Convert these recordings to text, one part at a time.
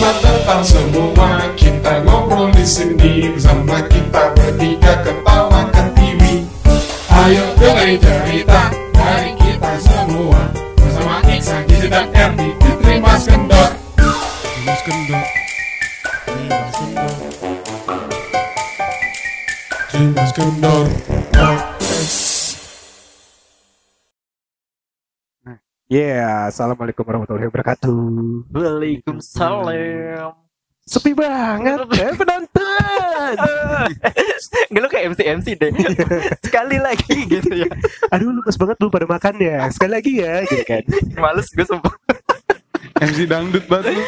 Selamat datang semua. Kita ngobrol di sini Bersama kita bertiga ketawa ke TV Ayo dengerin cerita Dari kita semua. Bersama Iksan, Gizi dan Erdi Diterima Skendor Mas Kendor Mas Kendor Mas Kendor Yeah, assalamualaikum warahmatullahi wabarakatuh. Waalaikumsalam. Sepi banget, eh penonton. Nggak lu kayak MC MC deh. Sekali lagi gitu ya. Aduh, lupas banget belum pada makan ya. Sekali lagi ya, gitu kan. Males gue sumpah. MC dangdut banget lu.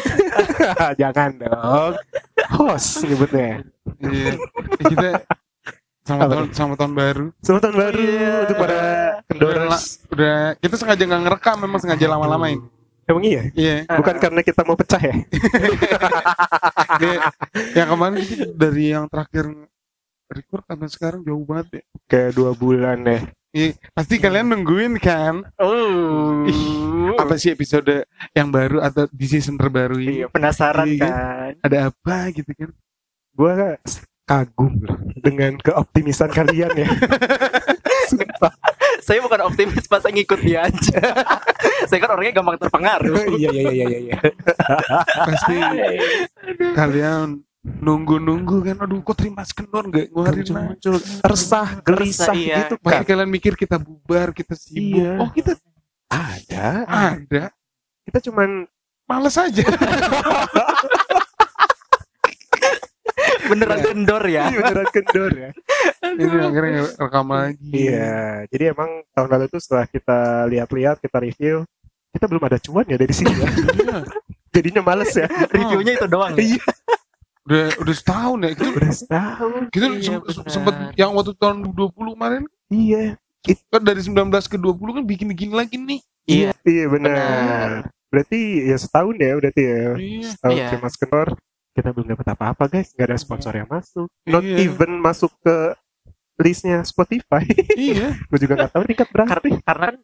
Jangan dong. Host nyebutnya. Iya. Eh, Kita sama tahun sama tahun baru. Selamat tahun baru Iya. untuk para Udah, kita sengaja nggak ngerekam memang sengaja lama-lamain. Emang iya? Iya. Bukan karena kita mau pecah ya? Kayak yang kemarin dari yang terakhir record sampai sekarang jauh banget ya. Kayak dua bulan ya. Iya, pasti kalian nungguin kan Oh. Ih, apa sih episode yang baru atau di season terbaru ini? Iya, penasaran Iya. kan. Ada apa gitu kan? Gua kagum dengan keoptimisan kalian ya. Saya bukan optimis pas saya ngikut dia aja. saya kan orangnya gampang terpengaruh. Iya, iya, iya, iya, iya. Pasti kalian nunggu-nunggu kan aduh kok terima skendor nggak ngeluarin Muncul. Resah, gelisah Resah, iya. gitu kan. kalian mikir kita bubar, kita sibuk. Iya. Oh kita Ada. ada, Kita cuman males aja. Beneran kendor ya. Iya, beneran kendor ya. Ini akhirnya rekam lagi. Iya, jadi emang tahun lalu itu setelah kita lihat-lihat, kita review, kita belum ada cuan ya dari sini ya. Iya. Jadinya males ya. Reviewnya itu doang. ya? Iya. Udah udah setahun ya. Kita, Udah setahun. kita Iya, benar. sempet yang waktu tahun 20 kemarin Iya. kan dari 19 ke 20 kan bikin-bikin lagi nih. Iya. Iya benar. Benar. Berarti ya setahun ya berarti ya. Iya. Setahun Iya. cuma kendor. Kita belum dapat apa-apa guys, nggak ada sponsor yang masuk. Not Iya. even masuk ke listnya Spotify. iya. Gue juga nggak tahu tingkat berapa. Karena, karena kan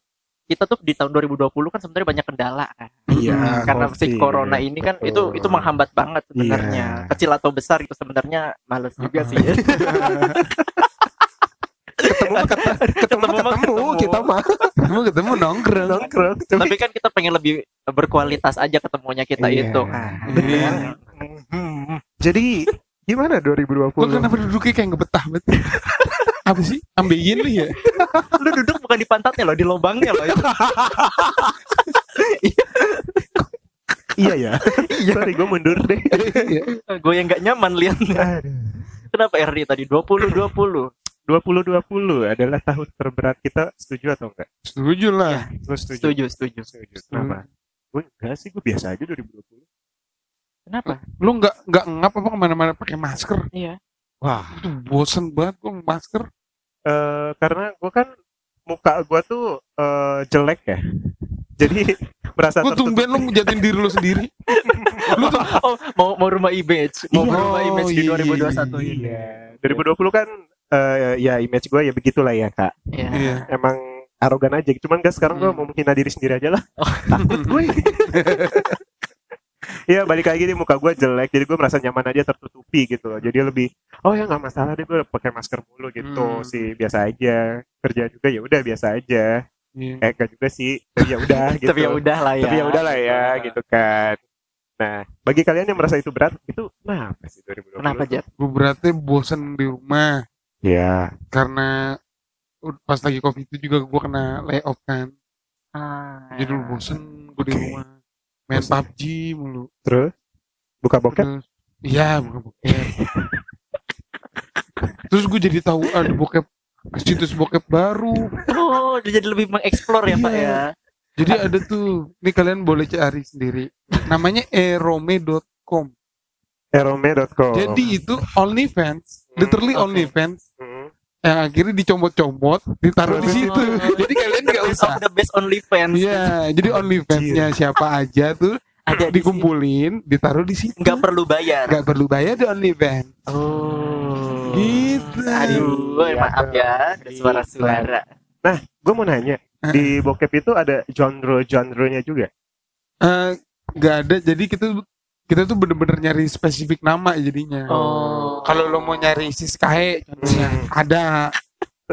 kita tuh di tahun 2020 kan sebenarnya banyak kendala kan. Iya. karena COVID. si corona ini kan itu Betul. itu menghambat banget sebenarnya Iya. kecil atau besar itu sebenarnya males juga sih ketemu ketemu Ketemu ketemu ketemu. kita mah Ketemu ketemu nongkrong. nongkrong. Tapi tapi kan kita pengen lebih berkualitas aja ketemunya kita Iya. itu kan Iya. Hmm. Jadi gimana 2020? Lu kenapa duduknya kayak nggak betah banget? Apa sih? Ambeien lu ya? lu duduk bukan di pantatnya loh di lubangnya loh Iya ya. Sorry gue mundur deh. gue yang nggak nyaman liatnya Aduh. kenapa RD tadi 20 20 2020 adalah tahun terberat kita setuju atau enggak? Setuju lah. Lu setuju. setuju setuju Setuju. Kenapa? Gue enggak sih, gue biasa aja 2020. Kenapa Lu nggak nggak ngap apa ke mana-mana pakai masker? iya Wah, Itu bosen banget gua masker. eh karena gue kan muka gue tuh eh, jelek ya. Jadi merasa Gua tumben lu ngejatin diri lu sendiri. lu tuh oh mau mau rumah image mau Iya. rumah image di Oh, iya. 2021 ini Iya. 2020 kan eh, ya image gue ya begitulah ya kak. Iya. Iya. Emang arogan aja. Cuman gak sekarang gue Hmm. mau menghina diri sendiri aja lah. Oh. Takut gue. Iya balik lagi nih muka gue jelek jadi gue merasa nyaman aja tertutupi gitu loh. Jadi lebih oh ya nggak masalah deh gue pakai masker mulu gitu. Hmm. sih biasa aja. Kerja juga ya udah biasa aja. Iya. eh enggak juga sih tapi ya udah gitu tapi ya udah lah ya. Tapi ya udah lah ya gitu kan. Nah bagi kalian yang merasa itu berat itu kenapa sih 2020 kenapa Jet Gua berarti bosen di rumah. Ya karena pas lagi covid itu juga gua kena layoff kan. ah, Jadi lu bosen gua di Oke. rumah. Main Bosen. PUBG mulu. terus buka bokep iya bukan bokep. Terus gue jadi tahu ada bokep situs bokep baru. Oh, jadi lebih mengeksplor ya, Pak Iya. ya. Jadi ada tuh, ini kalian boleh cari sendiri. Namanya erome.com. erome.com Jadi itu OnlyFans, literally oke. OnlyFans Hmm. yang akhirnya dicomot-comot, ditaruh di Oh. situ. Jadi kalian Best of the best only fans. Iya, jadi OnlyFans-nya siapa aja tuh Ada di dikumpulin, ditaruh di situ. sini. Nggak perlu bayar. Nggak perlu bayar di OnlyFans. Oh. Gitu. Aduh, Iya, maaf ya, ada suara-suara. gue mau nanya di bokep itu ada genre-genrenya juga Eh, nggak ada. Jadi kita kita tuh bener-bener nyari spesifik nama jadinya. Oh. Kalau lo mau nyari siskahe contohnya Hmm. ada.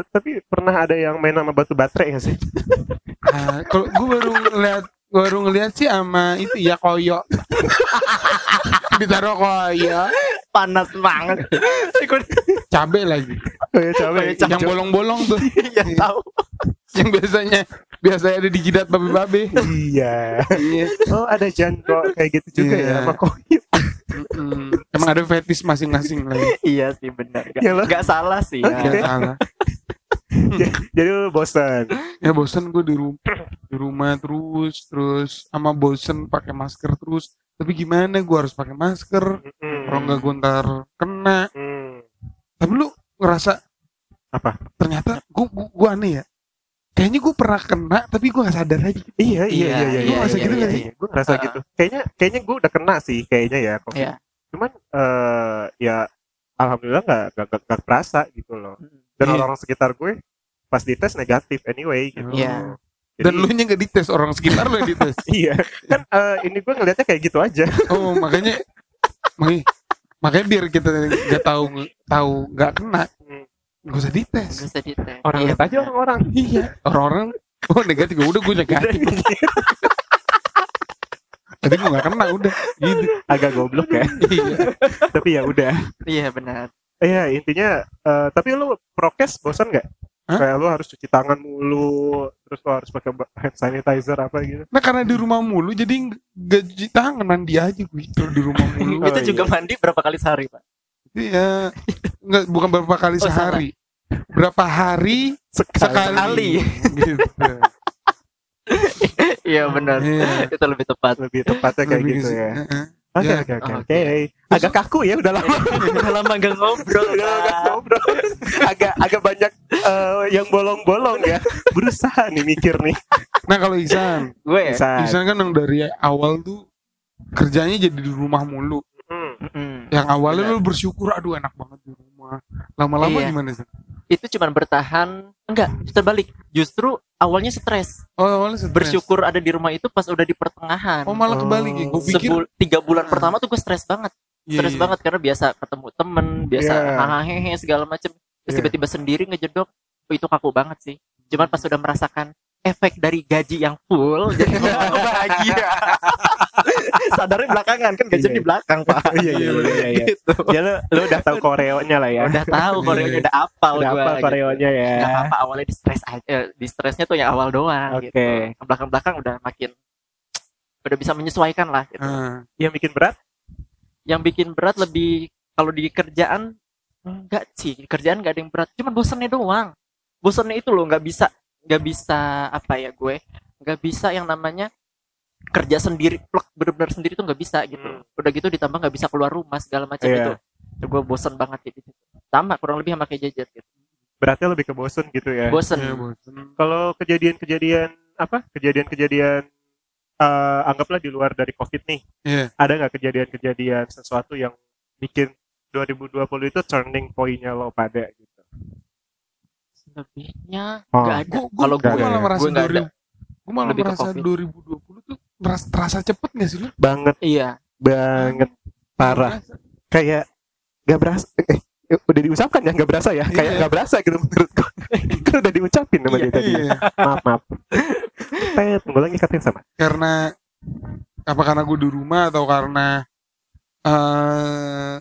Tapi pernah ada yang main sama batu baterai nggak sih? Nah, kalau gue baru ngeliat baru ngeliat sih sama itu ya koyo. Ditaruh koyo, panas banget. cabe lagi. Kayak cabai. Yang bolong-bolong tuh. Iya tahu. yang biasanya biasanya ada di jidat babe-babe. Iya. Iya. Oh ada jandro kayak gitu juga Iya. ya sama koyo. Mm-mm. Emang ada fetish masing-masing lagi. iya sih benar. Gak, gak salah sih. Ya. Gak salah. Jadi lu bosan. Ya bosen gue di rumah di rumah terus terus sama bosen pakai masker terus. Tapi gimana gue harus pakai masker? Kalau nggak gue ntar kena. Hmm. Tapi lu ngerasa Apa? Ternyata gue gue aneh ya. Kayaknya gue pernah kena tapi gue nggak sadar aja. Iya iya iya Iya, iya. Lu ngerasa gitu nggak sih? Gue ngerasa Ah. gitu. Kayaknya kayaknya gue udah kena sih kayaknya ya. COVID. Iya. Cuman eh ya alhamdulillah nggak nggak nggak- nggak kerasa gitu loh. Dan Iya. orang-orang sekitar gue pas dites negatif anyway gitu. Iya. Jadi, Dan lu nya nggak dites orang sekitar lu yang dites. iya kan eh, ini gue ngelihatnya kayak gitu aja. Oh makanya makanya, makanya biar kita nggak tahu tahu nggak kena Hmm. nggak usah dites. Gak usah dites. Orang Iya, lihat aja orang-orang. Iya orang-orang oh negatif udah gue negatif. Tapi gue nggak kena udah gitu. Agak goblok ya. Iya. Tapi ya udah. Iya benar. Iya intinya. eh, tapi lu prokes bosan nggak? Hah? Kayak lu harus cuci tangan mulu, terus lu harus pakai hand sanitizer apa gitu. Nah karena di rumah mulu jadi nggak cuci tangan mandi aja gue kalau di rumah mulu. Oh, itu juga iya. mandi berapa kali sehari, Pak? Iya. Nggak bukan berapa kali Oh, sehari. Berapa hari sekali. Sekali. Gitu. Iya benar. Iya. itu lebih tepat. Lebih tepatnya kayak Lebih gitu ya. Heeh. Oke Ya. oke oke Oh, oke. Agak kaku ya udah lama. Udah lama gak ngobrol. Udah lama ngobrol. agak agak banyak eh, yang bolong-bolong ya. Berusaha nih mikir nih. Nah kalau Iksan, Gue ya. Iksan kan yang dari awal tuh kerjanya jadi di rumah mulu. Hmm. Yang awalnya Benar. lu bersyukur, aduh enak banget di rumah. Lama-lama Iya. gimana sih? Itu cuma bertahan enggak, terbalik. Justru awalnya stres. Oh awalnya stres. Bersyukur ada di rumah itu pas udah di pertengahan. Oh malah Oh. kebalik ya. Gue pikir Sebul- tiga bulan Ah. pertama tuh gue stres banget Iya, stres iya. banget karena biasa ketemu temen biasa Iya. hahaha segala macem terus Iya. tiba-tiba sendiri ngejedok oh, itu kaku banget sih cuman pas sudah merasakan efek dari gaji yang full jadi oh, bahagia sadarnya belakangan kan gajian Iya. di belakang pak Iya iya iya iya. iya. gitu. Ya lu, lu udah tahu koreonya lah ya. udah tahu koreonya udah apal Udah gua apa gitu. koreonya ya. nggak apa-apa awalnya di stres aja eh, di stresnya tuh yang awal doang Oke. gitu belakang belakang udah makin udah bisa menyesuaikan lah gitu. Ah, Yang bikin berat? yang bikin berat lebih kalau di kerjaan enggak sih di kerjaan nggak ada yang berat cuman bosannya doang bosannya itu loh nggak bisa nggak bisa apa ya gue nggak bisa yang namanya kerja sendiri plek bener-bener sendiri tuh nggak bisa gitu Hmm. udah gitu ditambah nggak bisa keluar rumah segala macam Iya. itu gue bosan banget gitu sama kurang lebih sama kayak jajet gitu Beratnya lebih ke bosen gitu ya. bosan bosen. Kalau kejadian-kejadian apa? Kejadian-kejadian eh, anggaplah di luar dari Covid nih. Iya. Ada nggak kejadian-kejadian sesuatu yang bikin 2020 itu turning point-nya lo pada gitu? Lebihnya Oh. ada Gua, gua, kalau gua gue malah merasa gue nggak ada 2000 Gue malah Lebih merasa Covid. 2020 tuh terasa, terasa cepet gak sih lu? Banget iya banget parah. Kayak nggak berasa. Eh, udah diucapkan ya nggak berasa ya? Kayak Iya. nggak berasa gitu menurut gue. kan udah diucapin sama dia tadi. Iya. Maaf maaf. Tet, ngulangi kata yang sama. Karena apa karena gue di rumah atau karena eh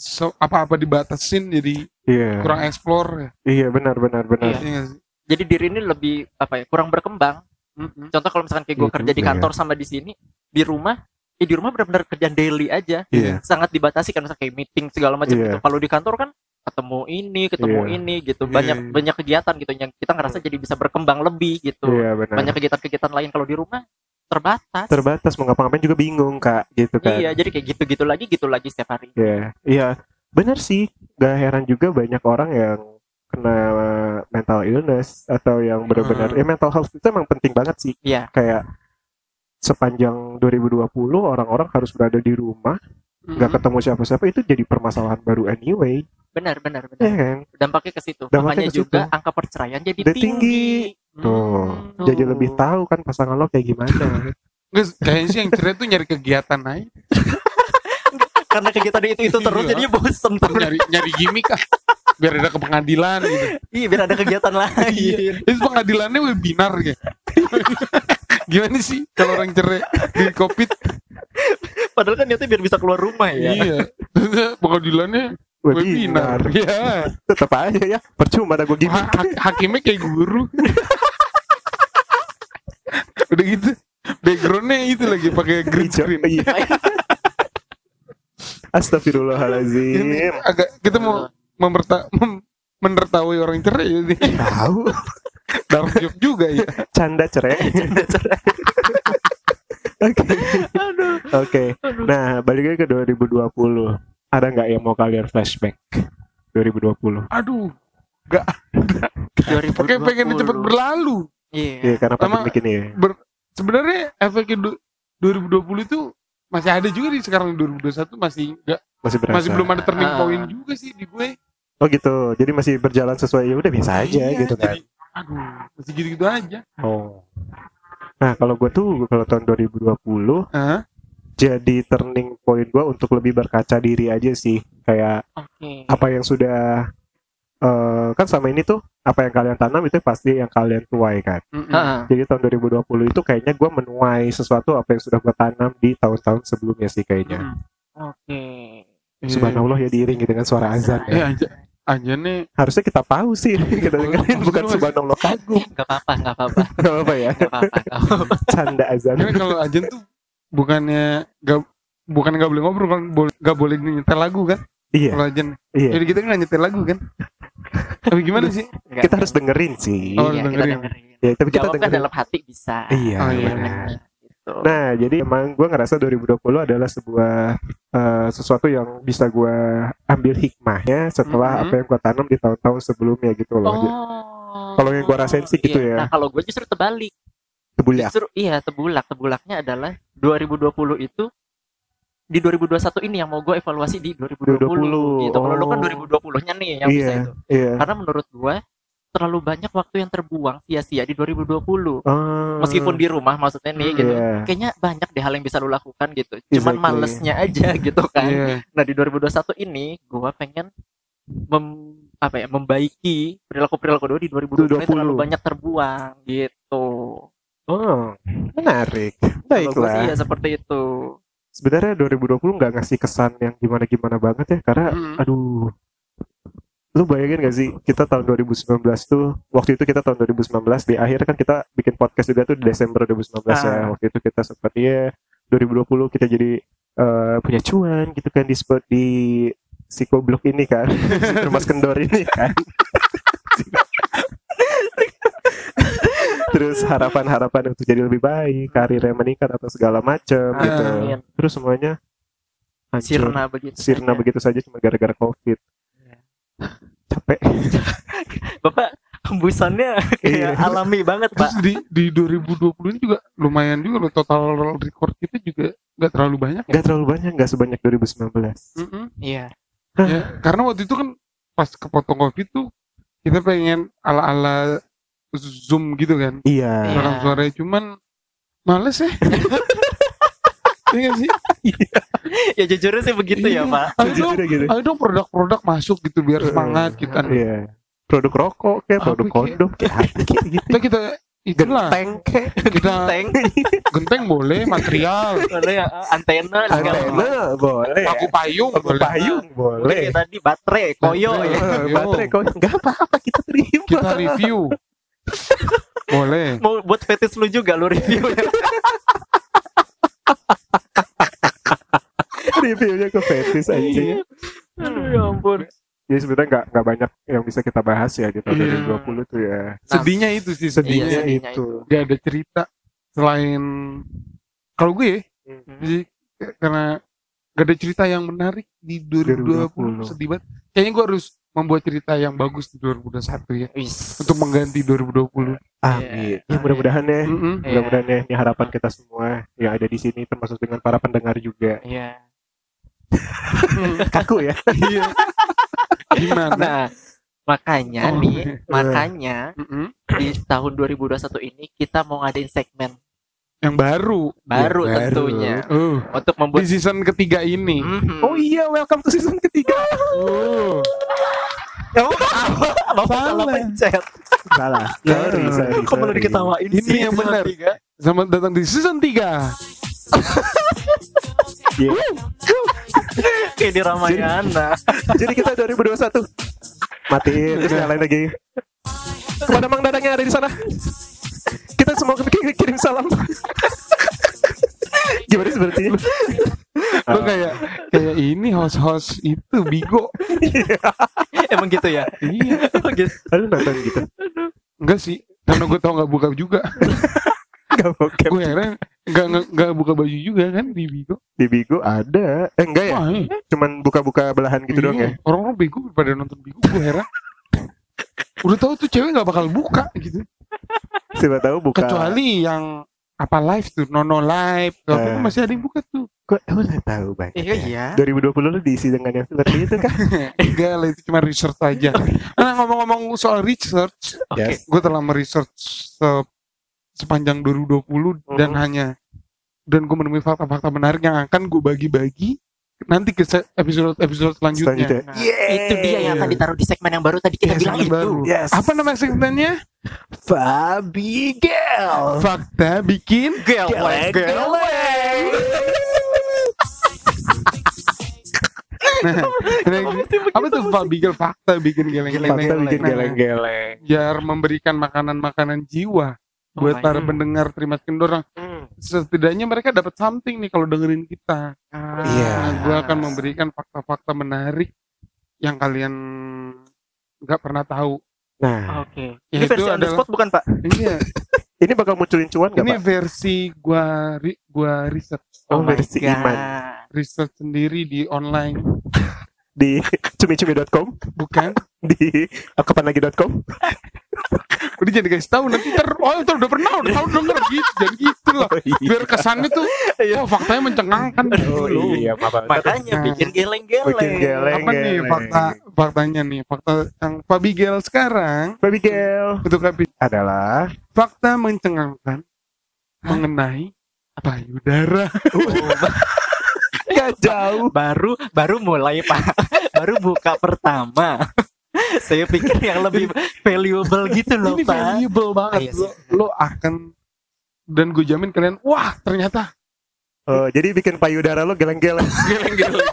so, apa-apa dibatasin jadi Iya. kurang explore ya? Iya benar benar benar. Iya. Iya nggak sih? jadi diri ini lebih apa ya kurang berkembang Mm-mm. contoh kalau misalkan kayak gue Iya kerja di ya. kantor sama di sini di rumah ya di rumah benar-benar kerjaan daily aja Iya. sangat dibatasi kan kayak meeting segala macam Iya. gitu kalau di kantor kan ketemu ini ketemu Iya. ini gitu Iya, banyak iya. banyak kegiatan gitu yang kita ngerasa jadi bisa berkembang lebih gitu Iya benar. banyak kegiatan-kegiatan lain kalau di rumah terbatas terbatas mau ngapa-ngapain juga bingung kak gitu kan iya jadi kayak gitu-gitu lagi gitu lagi setiap hari Iya, iya, benar sih. Gak heran juga banyak orang yang kena mental illness atau yang benar-benar Hmm. ya mental health itu emang penting banget sih. Iya. Kayak sepanjang 2020 orang-orang harus berada di rumah, nggak Mm-mm. ketemu siapa-siapa itu jadi permasalahan baru anyway, benar benar benar kan? dampaknya ke situ Dampaknya makanya ke situ. juga angka perceraian jadi tinggi, tinggi. Tuh, Hmm, jadi tuh. lebih tahu kan pasangan lo kayak gimana. Nggak, kayaknya sih yang cerai tuh nyari kegiatan aja. karena kegiatan itu itu terus Iya. jadinya bosen terus nyari nyari gimmick ah. Biar ada ke pengadilan gitu. Iya biar ada kegiatan lain. Itu pengadilannya webinar ya gimana sih kalau orang cerai di covid? Padahal kan niatnya biar bisa keluar rumah ya. Iya. Pengadilannya webinar webinar ya tetap aja ya percuma ada gue gini Ha- ha- hakimnya kayak guru udah gitu backgroundnya itu lagi pakai green screen Iya. Astagfirullahalazim. Agak kita mau memperta mem- menertawai orang cerai ini Tahu. dark joke juga ya Canda cerai. Oke. aduh Oke. Nah, balik lagi ke 2020. Ada nggak yang mau kalian flashback? 2020. aduh 2020 pakai pengen cepet berlalu iya Iya, karena Sama- pandemi ini ya. ber sebenarnya efeknya du- 2020 itu masih ada juga di sekarang 2021 masih enggak Masih berasa. masih belum ada turning Ah. point juga sih di gue Oh gitu. Jadi masih berjalan sesuai ya udah biasa aja Iya, gitu kan. jadi, aduh masih gitu-gitu aja Oh. Nah, kalau gue tuh kalau tahun 2020 Hah? Jadi turning point gue untuk lebih berkaca diri aja sih. Kayak oke apa yang sudah eh, kan sama ini tuh apa yang kalian tanam itu pasti yang kalian tuai kan. Mm-mm. Heeh. Jadi tahun 2020 itu kayaknya gue menuai sesuatu apa yang sudah gue tanam di tahun-tahun sebelumnya sih kayaknya. Mm. oke Iya. Subhanallah ya diiringi dengan suara azan Eh ya. aja aja nih Harusnya kita tahu sih kita dengerin bukan subhanallah kagum. nggak apa-apa nggak apa-apa Gak apa ya. nggak apa-apa apa-apa. Canda azan. Karena kalau ajen tuh bukannya gak bukan nggak boleh ngobrol kan nggak boleh nyetel lagu kan Iya, kalau iya. jadi kita nggak nyetel lagu kan tapi gimana sih Nggak, Kita harus dengerin sih. Oh, iya, kita dengerin. dengerin Ya, tapi kita jawab kan dengerin. dalam hati bisa Iya, Oh, iya. benar. gitu Nah, jadi emang gue ngerasa 2020 adalah sebuah eh, sesuatu yang bisa gue ambil hikmahnya setelah Mhm. apa yang gue tanam di tahun-tahun sebelumnya gitu loh. Oh. Kalau yang gua rasain sih gitu Iya. ya. Nah, kalau gue justru terbalik. Tebuliak. Justru iya, tebulak. Tebulaknya adalah 2020 itu di 2021 ini yang mau gue evaluasi di 2020 gitu. Kalau lu kan Oh. 2020-nya nih yang bisa Iya, itu. iya. Karena menurut gue terlalu banyak waktu yang terbuang sia-sia di 2020. Oh, Meskipun di rumah maksudnya nih gitu. Iya. Kayaknya banyak deh hal yang bisa lu lakukan gitu. Cuman Exactly. malesnya aja gitu kan. Iya. Nah di 2021 ini gue pengen mem, apa ya membaiki perilaku perilaku gue di 2020 ini 2020. terlalu banyak terbuang gitu. Oh, menarik. Baiklah. sih ya seperti itu. Sebenarnya 2020 nggak ngasih kesan yang gimana-gimana banget ya, karena Mm. aduh lu bayangin gak sih kita tahun 2019 tuh waktu itu kita tahun 2019 di akhir kan kita bikin podcast juga tuh di Desember 2019 ya Ah. waktu itu kita sempat ya 2020 kita jadi eh, punya cuan gitu kan di spot di psikoblok ini kan Mas Kendor ini kan terus harapan-harapan untuk jadi lebih baik karirnya meningkat atau segala macam Ah. gitu Amin. terus semuanya hancur Sirna begitu. sirna saja. begitu saja cuma gara-gara covid Iya. capek Bapak hembusannya kayak Iya. alami banget Terus pak. di di 2020 ini juga lumayan juga loh total record kita juga nggak terlalu banyak ya. nggak terlalu banyak nggak sebanyak 2019 Mm-mm. Iya. Ya, karena waktu itu kan pas kepotong covid tuh kita pengen ala-ala zoom gitu kan. iya. Iya. Rekam suaranya cuman males ya. Iya sih? Ya jujurnya sih begitu ya Iya. pak. Ayo dong, Jujur gitu. ayo dong produk-produk masuk gitu biar semangat kita. iya. Produk rokok kayak Apa produk kayak- kondom kayak apa gitu. Kita kita itulah. Genteng kayak kita Tank, genteng boleh material. Boleh ya, antena, antena boleh. Paku payung Paku boleh. payung Boleh boleh. Kayak tadi baterai, koyo ya. Baterai kok nggak apa-apa kita terima. Kita review boleh Mau buat fetis lu juga lu review ya. reviewnya ke fetis aja Iya. Aduh ya ampun. jadi sebenarnya nggak nggak banyak yang bisa kita bahas ya di tahun Iya. 2020 tuh ya sedihnya itu sih sedihnya Iya, sedihnya itu gak ada cerita selain kalau gue Hmm. jadi karena gak ada cerita yang menarik di 2020, 2020. sedih banget kayaknya gue harus membuat cerita yang bagus di 2021 ya Wis. untuk mengganti 2020 amin Iya. ya mudah-mudahan ya Mm-mm. Iya. mudah-mudahan ya ini harapan kita semua yang ada di sini termasuk dengan para pendengar juga Iya. kaku ya iya gimana Nah, makanya Oh, nih, iya. makanya Mm-mm. di tahun 2021 ini kita mau ngadain segmen yang baru. baru baru. tentunya Uh, untuk di membuat season ketiga ini. Mhm. Oh iya, welcome to season ketiga. Uh, Ya, Bapak salah pencet. Salah. Sorry, Ya. sorry. Kok malah diketawain Ini sih? yang benar. tiga? selamat datang di season 3. Iya. Kayak di Ramayana. Jadi kita 2021 matiin terus nyalain lagi. Kepada Mang Dadang yang ada di sana. Kita semua kirim, kirim salam. Gimana seperti ini? Lo kayak kayak ini host-host itu Bigo. Emang gitu ya? iya. Oh, gitu. Nonton gitu. Enggak sih. Karena gue tau nggak buka juga. Gak bokep. gue heran nggak nggak- nggak buka baju juga kan di Bigo. Di Bigo ada. Eh enggak ya? Wah, iya. Cuman buka-buka belahan gitu doang ya. Iya, Orang-orang bego pada nonton Bigo gue heran. Udah tahu tuh cewek nggak bakal buka gitu. Siapa tahu buka. Kecuali yang apa live tuh, nono live, kalau Eh. itu masih ada yang buka tuh. Kok udah tahu banyak. Iya, iya. 2020 lu diisi dengan yang seperti itu kan? Enggak lah itu cuma research aja. Nah ngomong-ngomong soal research, Oke. Yes. gue telah meresearch se- sepanjang 2020 dan Mhm. hanya dan gue menemui fakta-fakta menarik yang akan gue bagi-bagi nanti ke episode episode selanjutnya. Selanjutnya. Nah, itu dia yang akan ditaruh di segmen yang baru tadi kita Iya, bilang segmen itu. baru. Yes. Apa nama segmennya? Fabi Gel. Fakta bikin Geleng, geleng. Nah, nah, apa tuh Pak Bigel fakta bikin geleng-geleng? Fakta bikin Nah, geleng-geleng. Biar memberikan makanan-makanan jiwa Oh buat my para God. pendengar terima kendorang. Setidaknya mereka dapat something nih kalau dengerin kita. Iya. Nah, gue akan memberikan fakta-fakta menarik yang kalian nggak pernah tahu. Nah, Oke. Ya, Ini itu versi on the adalah- spot bukan, Pak? Iya, ini bakal munculin cuan gak ini Pak? versi gua ri- gua riset Oh, my versi God. Iman. riset sendiri di online, Di cumi-cumi.com, bukan? di kapanlagi.com. Udah jadi guys tahu nanti ter oh ntar udah pernah udah tahu denger gitu jadi gitu lah. Biar kesannya tuh, oh faktanya mencengangkan Oh iya. Makanya Nah. bikin geleng-geleng. Bikin geleng. Apa nih fakta faktanya nih fakta yang Pak Bigel sekarang Baby Gel untuk epi- adalah fakta mencengangkan mengenai payudara. gak jauh. Baru baru mulai, Pak. Baru buka pertama. Saya pikir yang lebih valuable gitu loh, Ini Pak. valuable banget. Ah, iya lo, lo akan dan gue jamin kalian, wah ternyata Oh, jadi bikin payudara lo geleng-geleng. geleng-geleng.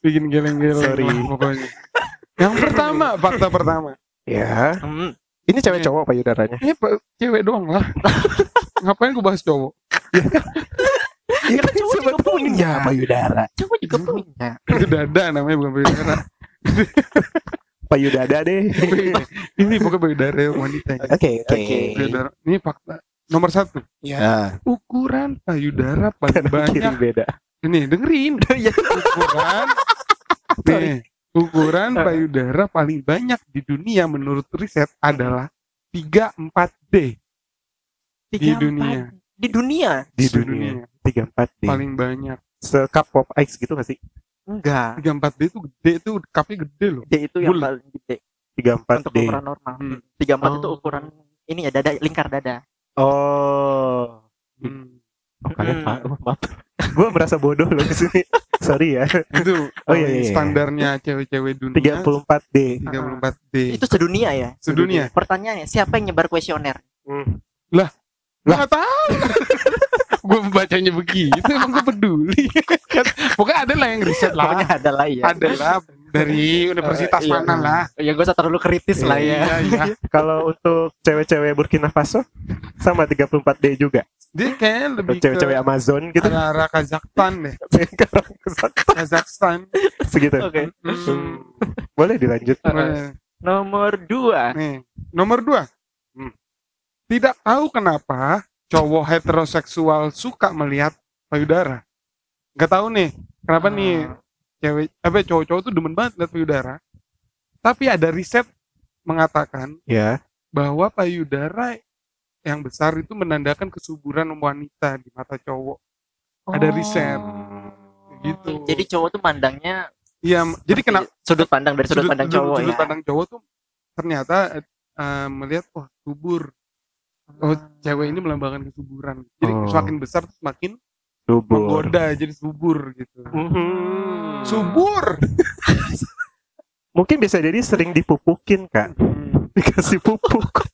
Bikin geleng-geleng Sorry. pokoknya. Yang pertama, fakta pertama. Ya, Hmm. ini cewek cowok payudaranya. Ini pe- cewek doang lah. Ngapain gue bahas cowok? Iya kan cowok juga punya. payudara. Cowok juga punya. Itu dada namanya bukan payudara. Payudada deh. Ini bukan payudara wanita. ya. Oke, oke. Oke. Payudara. Ini fakta. Nomor satu, Ya, ukuran payudara paling kanan banyak. beda. Ini dengerin. Ukuran. nih, ukuran payudara paling banyak di dunia menurut riset adalah 34D di Tiga, dunia. Di dunia? Di dunia. Tiga empat d. Paling banyak. Sekap pop ice gitu gak sih? Enggak. 34D itu gede itu cupnya gede loh. D itu yang Bulat. paling gede Tiga empat untuk d. ukuran normal. Hmm. Tiga empat itu Oh. ukuran ini ya dada lingkar dada. Oh. Hmm. Oh, kalian Hmm. pak, oh, maaf. gue merasa bodoh loh di sini. Sorry ya. Itu Oh, iya, iya, iya. standarnya cewek-cewek dunia 34D. 34D. Itu sedunia ya? Sedunia. Pertanyaannya siapa yang nyebar kuesioner? Hmm. Gue gak tahu. Gue bacanya begitu emang gue peduli. Kan, Pokoknya ada lah yang riset Pokoknya lah. ada lah ya. Ada lah dari universitas Eh, iya. mana lah. Ya gue terlalu kritis lah ya. Iya, iya. Kalau untuk cewek-cewek Burkina Faso sama 34D juga. Dia kayaknya lebih cewek-cewek ke Amazon gitu. arah Kazakhstan deh. Kazakhstan. Segitu. Oke. Hmm. Boleh dilanjut. Boleh. Nomor dua. Nih, nomor dua. Hmm. Tidak tahu kenapa cowok heteroseksual suka melihat payudara. Gak tahu nih, kenapa nih cewek, apa cowok-cowok tuh demen banget lihat payudara. Tapi ada riset mengatakan Ya. bahwa payudara yang besar itu menandakan kesuburan wanita di mata cowok. Ada riset. Gitu. Jadi cowok tuh mandangnya Iya, jadi kenapa sudut pandang dari sudut, pandang cowok sudut ya. pandang cowok tuh ternyata eh, melihat wah subur oh cewek ini melambangkan kesuburan jadi Oh. semakin besar semakin Subur. menggoda jadi subur gitu Mhm. subur Mungkin bisa jadi sering dipupukin kak. Dikasih pupuk.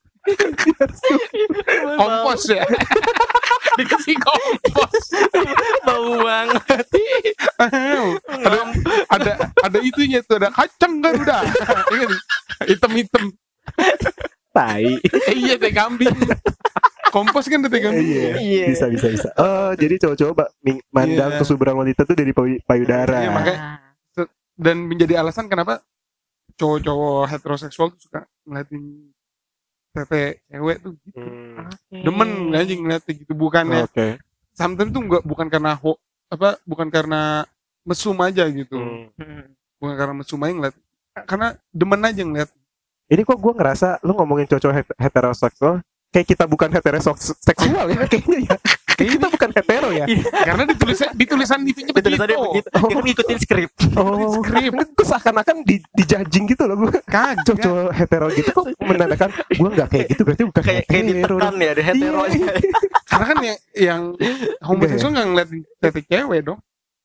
Kompos ya dikasih kompos bau banget ada ada ada itunya tuh ada kacang kan udah hitam hitam Tai. iya teh kambing kompos kan teh kambing Iya. Iya. Bisa bisa bisa. Oh jadi cowok-cowok mandang Iya. kesuburan wanita tuh dari payu- payudara. Iya, makanya- dan menjadi alasan kenapa cowok-cowok heteroseksual tuh suka ngeliatin tete cewek tuh gitu. Hmm. demen aja ngeliatnya gitu bukannya Oke. sometimes tuh nggak bukan karena ho, apa bukan karena mesum aja gitu Hmm. Hmm. bukan karena mesum aja ngeliat karena demen aja ngeliat Ini kok gue ngerasa lu ngomongin cowok het- heteroseksual kayak kita bukan heteroseksual ya kayaknya ya. Kayak kita bukan hetero ya. karena ditulisan ditulisan Betul begitu tadi begitu. Dia kan ngikutin skrip. Oh, Skrip. gue seakan-akan di, dijajing gitu loh gue. kagak Cowok hetero gitu kok menandakan gue nggak kayak gitu berarti bukan Kayak kayak hetero. ditekan ya, ada heteronya. karena kan yang, yang homoseksual nggak ngeliat tete cewek dong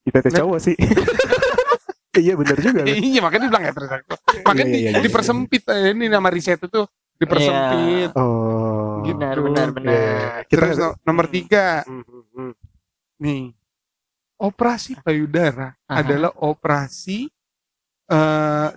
Kita cowok sih. iya benar juga. lu. iya makanya dibilang heteroseksual makanya Iya, iya, di- iya. dipersempit eh, ini nama riset itu dipersempit Oh. Gitu. Benar, benar, benar. Iya. Kita terus no- nomor tiga Hmm, hmm, hmm. nih operasi payudara Aha. adalah operasi uh,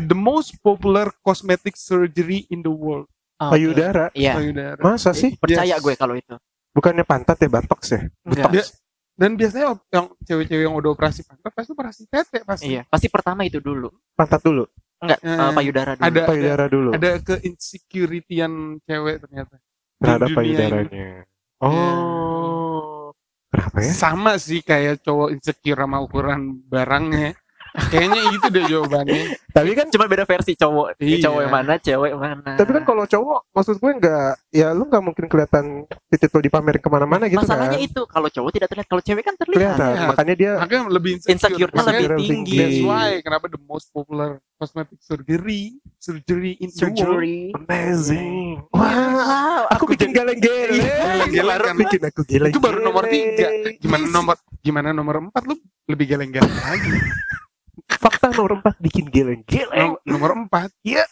the most popular cosmetic surgery in the world Oke. payudara. Iya. payudara Masa sih? Percaya Yes. gue kalau itu. Bukannya pantat ya bantox ya? Enggak. Dan biasanya yang cewek-cewek yang udah operasi pantat pasti operasi tete pasti Iya, pasti pertama itu dulu. Pantat dulu. Enggak, Eh, eh, payudara dulu. ada ada, Payudara dulu. ada ke insecurity-an cewek ternyata terhadap dunia ini. payudaranya. Oh. Kenapa ya? sama sih kayak cowok insecure sama ukuran barangnya kayaknya itu deh jawabannya Tapi kan Cuma beda versi cowok. Iya. Cowok yang mana, cewek yang mana. tapi kan kalau cowok maksud gue nggak ya lu nggak mungkin kelihatan titik lo dipamerin ke mana-mana gitu Masalahnya kan itu kalau cowok tidak terlihat, kalau cewek kan terlihat. kelihatan Iya. makanya dia makanya lebih insecure, Insecure-nya Makanya lebih tinggi. tinggi. That's why kenapa the most popular cosmetic surgery surgery in the world. Surgery. amazing Wow, wah aku bikin geleng-geleng Geleng-geleng baru kan. bikin aku geleng Itu baru nomor tiga. Gimana nomor gimana nomor empat lu lebih geleng-geleng lagi. Fakta nomor empat bikin geleng-geleng Nom- nomor empat Iya.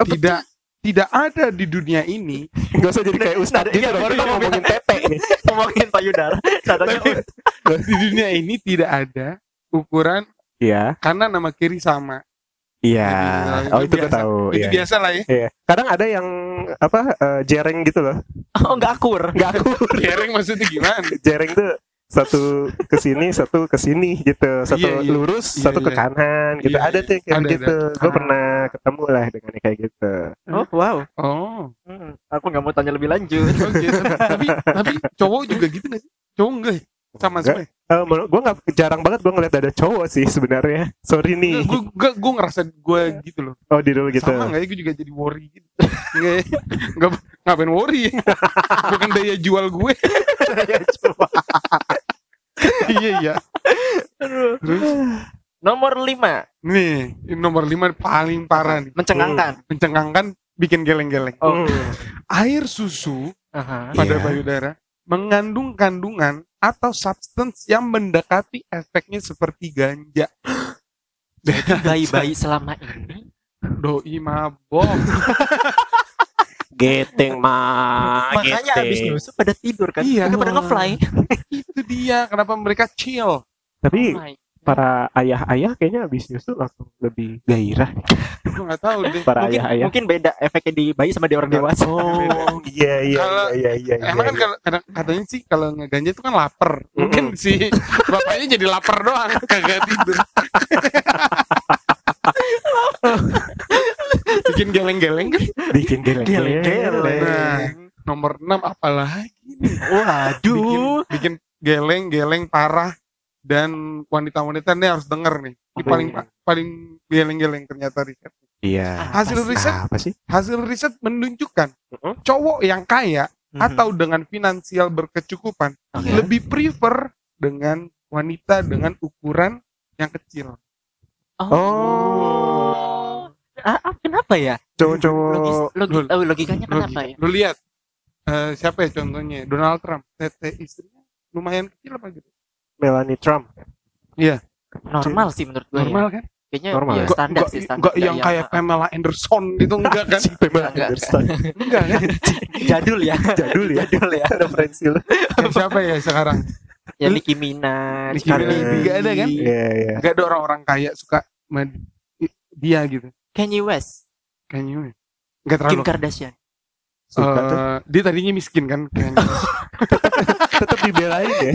tidak tidak ada di dunia ini nggak usah jadi kayak ustadz iya, baru kita mau ngomongin tete nih Ngomongin payudara. Nadanya di dunia ini tidak ada ukuran iya kanan nama kiri sama. iya Jadi, oh itu gue tahu Itu iya biasa lah ya. Iya. kadang ada yang apa eh, jereng gitu loh Oh, enggak akur. nggak aku Jereng maksudnya gimana? jereng tuh satu ke sini satu ke sini gitu satu Iya, iya. lurus Iya, satu ke iya. kanan gitu Iya, ada tuh yang kayak Ada, gitu gue Ah. pernah ketemu lah dengan yang kayak gitu Oh, wow. Oh, Hmm, aku nggak mau tanya lebih lanjut. oke. tapi tapi cowok juga gitu nggak sih? Cowok enggak ya? Sama Enggak. semua. Ya? Eh, menurut gue nggak jarang banget gue ngeliat ada cowok sih sebenarnya sorry nih Gue gue gue ngerasa gue gitu loh. oh di dulu gitu Sama nggak ya? Gue juga jadi worry gitu. Nggak ya? Nggak ngapain worry ya? Bukan daya jual gue. Ya, coba. iya iya. Terus Nomor 5, nih ini nomor 5 paling parah nih. mencengangkan. Mencengangkan bikin geleng-geleng. Oh. Hmm. Air susu Aha. pada Iya. payudara mengandung kandungan atau substance yang mendekati efeknya seperti ganja. Bayi-bayi selama ini Doi mabok. geteng mah makanya abis nyusu pada tidur kan Iya. Pada ngefly Itu dia kenapa mereka chill. tapi Oh para ayah-ayah kayaknya abis nyusu langsung lebih gairah Gue nggak tahu deh. para mungkin, ayah-ayah mungkin beda efeknya di bayi sama di orang dewasa oh iya iya Kalau- iya iya iya Emang kan iya. kalau kadang katanya sih kalau ngeganja itu kan lapar. Mungkin si bapaknya jadi lapar doang, kagak tidur. Bikin geleng-geleng kan. bikin geleng-geleng Geleng-geleng. Nah, nomor 6 apalagi nih? waduh Bikin, bikin geleng-geleng parah dan wanita-wanita ini harus denger nih. Ini Apa paling ini? paling geleng-geleng ternyata riset. iya Hasil Apa riset apa sih hasil riset menunjukkan Mm-mm. cowok yang kaya Mhm. atau dengan finansial berkecukupan Oke. lebih prefer dengan wanita dengan ukuran yang kecil. oh, Ah, ah, kenapa ya logis, cowok-cowok logi, Lol. oh, logikanya Lo, kenapa ya lo lihat eh, siapa ya contohnya Donald Trump tete istrinya lumayan kecil apa gitu Melanie Trump. normal sih menurut gue normal kan kayaknya Normal ya, ya? Standar nggak- sih standar nggak yang Iya, kayak Pamela Anderson gitu enggak kan Pamela Enggak. Anderson. enggak kan jadul ya Jadul ya. jadul ya Referensi lu. Siapa ya sekarang ya Nicki Minaj Nicki Minaj. B. Nggak ada kan? Iya, iya. enggak ada orang-orang kaya suka dia gitu Kanye West kayaknya enggak Kim terlalu Kardashian Suka tuh. Eh, dia tadinya miskin kan kayaknya Tetap dibelain ya.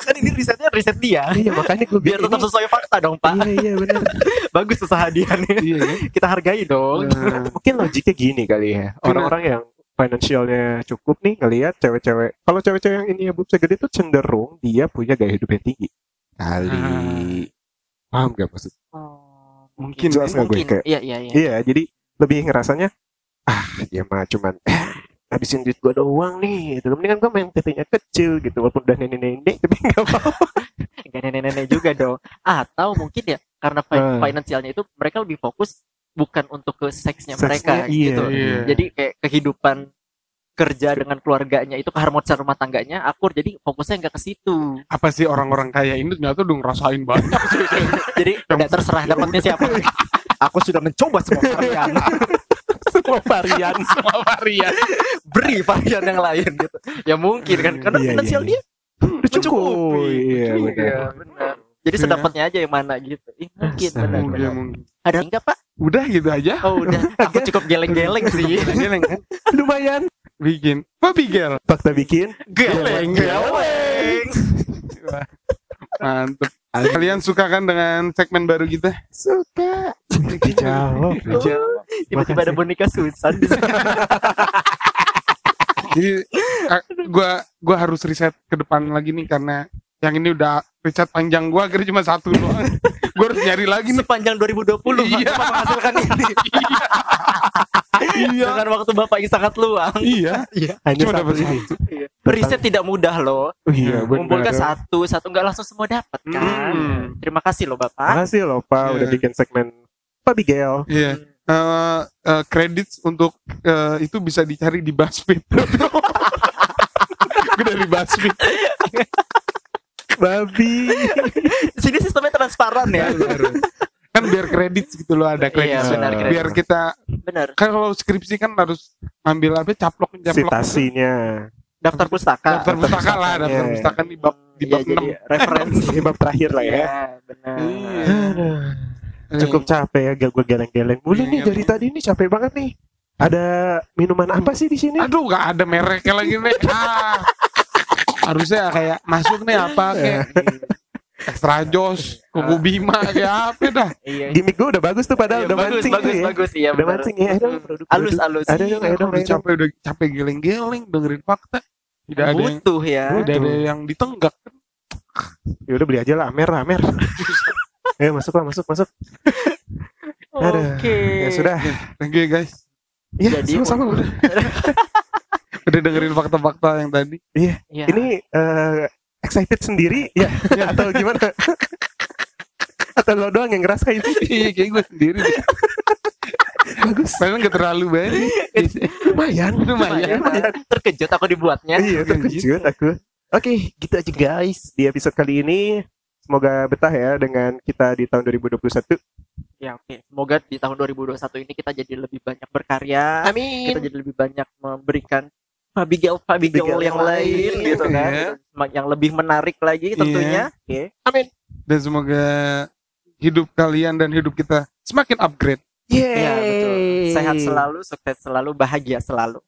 kan ini risetnya riset dia Iya, makanya gue biar tetap sesuai fakta dong pak Iya, iya benar. bagus usaha dia nih iya kan kita hargai dong Eh, Mungkin logiknya gini kali ya. Orang-orang yang finansialnya cukup nih ngelihat cewek-cewek. Kalau cewek-cewek yang ini ya boobsnya gede tuh cenderung dia punya gaya hidup yang tinggi. Kali. Paham gak maksud? Oh, Mungkin, Jelas nggak gue mungkin kayak iya iya iya Iya, jadi lebih ngerasanya ah dia mah cuman eh, habisin duit gua doang nih. Itu mendingan gua main TV-nya kecil gitu walaupun udah nenek-nenek tapi enggak apa Nggak nenek-nenek juga dong atau mungkin ya karena fi- Hmm. finansialnya itu mereka lebih fokus bukan untuk ke seksnya Seksnya, mereka iya, gitu iya. jadi kayak kehidupan kerja dengan keluarganya itu keharmonisan rumah tangganya akur jadi fokusnya nggak ke situ apa sih orang-orang kaya ini ternyata udah ngerasain banyak jadi udah terserah dapatnya siapa aku sudah mencoba semua varian. Semua varian. semua varian. Beri varian yang lain gitu. Ya mungkin kan karena Iya, finansial iya. dia Udah cukup. Iya, benar. Iya, benar. jadi Iya. sedapatnya aja yang mana gitu. Ih, mungkin benar mungkin mungkin. Ada enggak pak? Udah gitu aja. Oh udah. Aku cukup geleng-geleng sih. geleng kan Lumayan. bikin. Apa bigel. Fakta bikin. geleng geleng Wah, mantep kalian suka kan dengan segmen baru kita Suka. Dijawab. Dijawab. tiba-tiba ada boneka Susan jadi gua gua harus riset ke depan lagi nih karena yang ini udah riset panjang gua akhirnya cuma satu doang. Gua harus nyari lagi nih. Sepanjang 2020 Pak, Iya. Bapak menghasilkan ini. Dengan waktu bapak yang sangat luang. Iya. Hanya cuma satu dapat ini. satu. Riset tidak mudah loh. Oh, Iya, mengumpulkan benar. satu satu nggak langsung semua dapat kan? Hmm. terima kasih loh bapak. Makasih loh Pak. Udah Iya. bikin segmen Pak Bigel. iya. Eh, eh, kredit untuk eh, itu bisa dicari di BuzzFeed. Gue dari BuzzFeed Babi. di sini sistemnya transparan ya kan biar kredit gitu loh ada kredit Iya, benar, kredit. biar kita benar kan kalau skripsi kan harus ambil apa caplok caplok Citasinya. daftar pustaka daftar pustaka lah daftar Iya. pustaka di bab di Iya, bab jadi 6 referensi Ini bab terakhir lah ya. ya benar Iya. Aduh, Cukup capek ya gue geleng-geleng. Mulu nih Iya. dari tadi nih capek banget nih. Ada minuman apa sih di sini? aduh gak ada mereknya lagi nih ah. Harusnya kayak masuk nih apa kayak extra jos kuku bima kayak apa dah iya Gimik gue udah bagus tuh padahal Iya, udah bagus mancing bagus ya. bagus iya Udah mancing ya. Produk. alus alus Ada dong, ayo dong, udah ayo dong. capek udah capek geleng-geleng dengerin fakta tidak ada yang butuh ya tidak ada yang ditenggak Ya udah beli aja lah Amer Amer. Ayo masuk lah masuk masuk. Oke Ya sudah. thank you guys Ya Jadi, sama-sama udah. Udah dengerin fakta-fakta yang tadi Iya. Ini eh, excited sendiri ya atau gimana? atau lo doang yang ngerasain? iya kayak gue sendiri. Bagus. padahal gak terlalu banyak Lumayan. lumayan Lumayan. terkejut aku dibuatnya Iya terkejut aku. Oke, gitu aja guys di episode kali ini. Semoga betah ya dengan kita di tahun 2021. ya oke semoga di tahun 2021 ini kita jadi lebih banyak berkarya Amin. kita jadi lebih banyak memberikan Fabigel Fabigel yang yang lain lain, gitu kan. Ya. Sem- yang lebih menarik lagi tentunya. Oke. Dan semoga hidup kalian dan hidup kita semakin upgrade. Iya betul. Sehat selalu sukses selalu bahagia selalu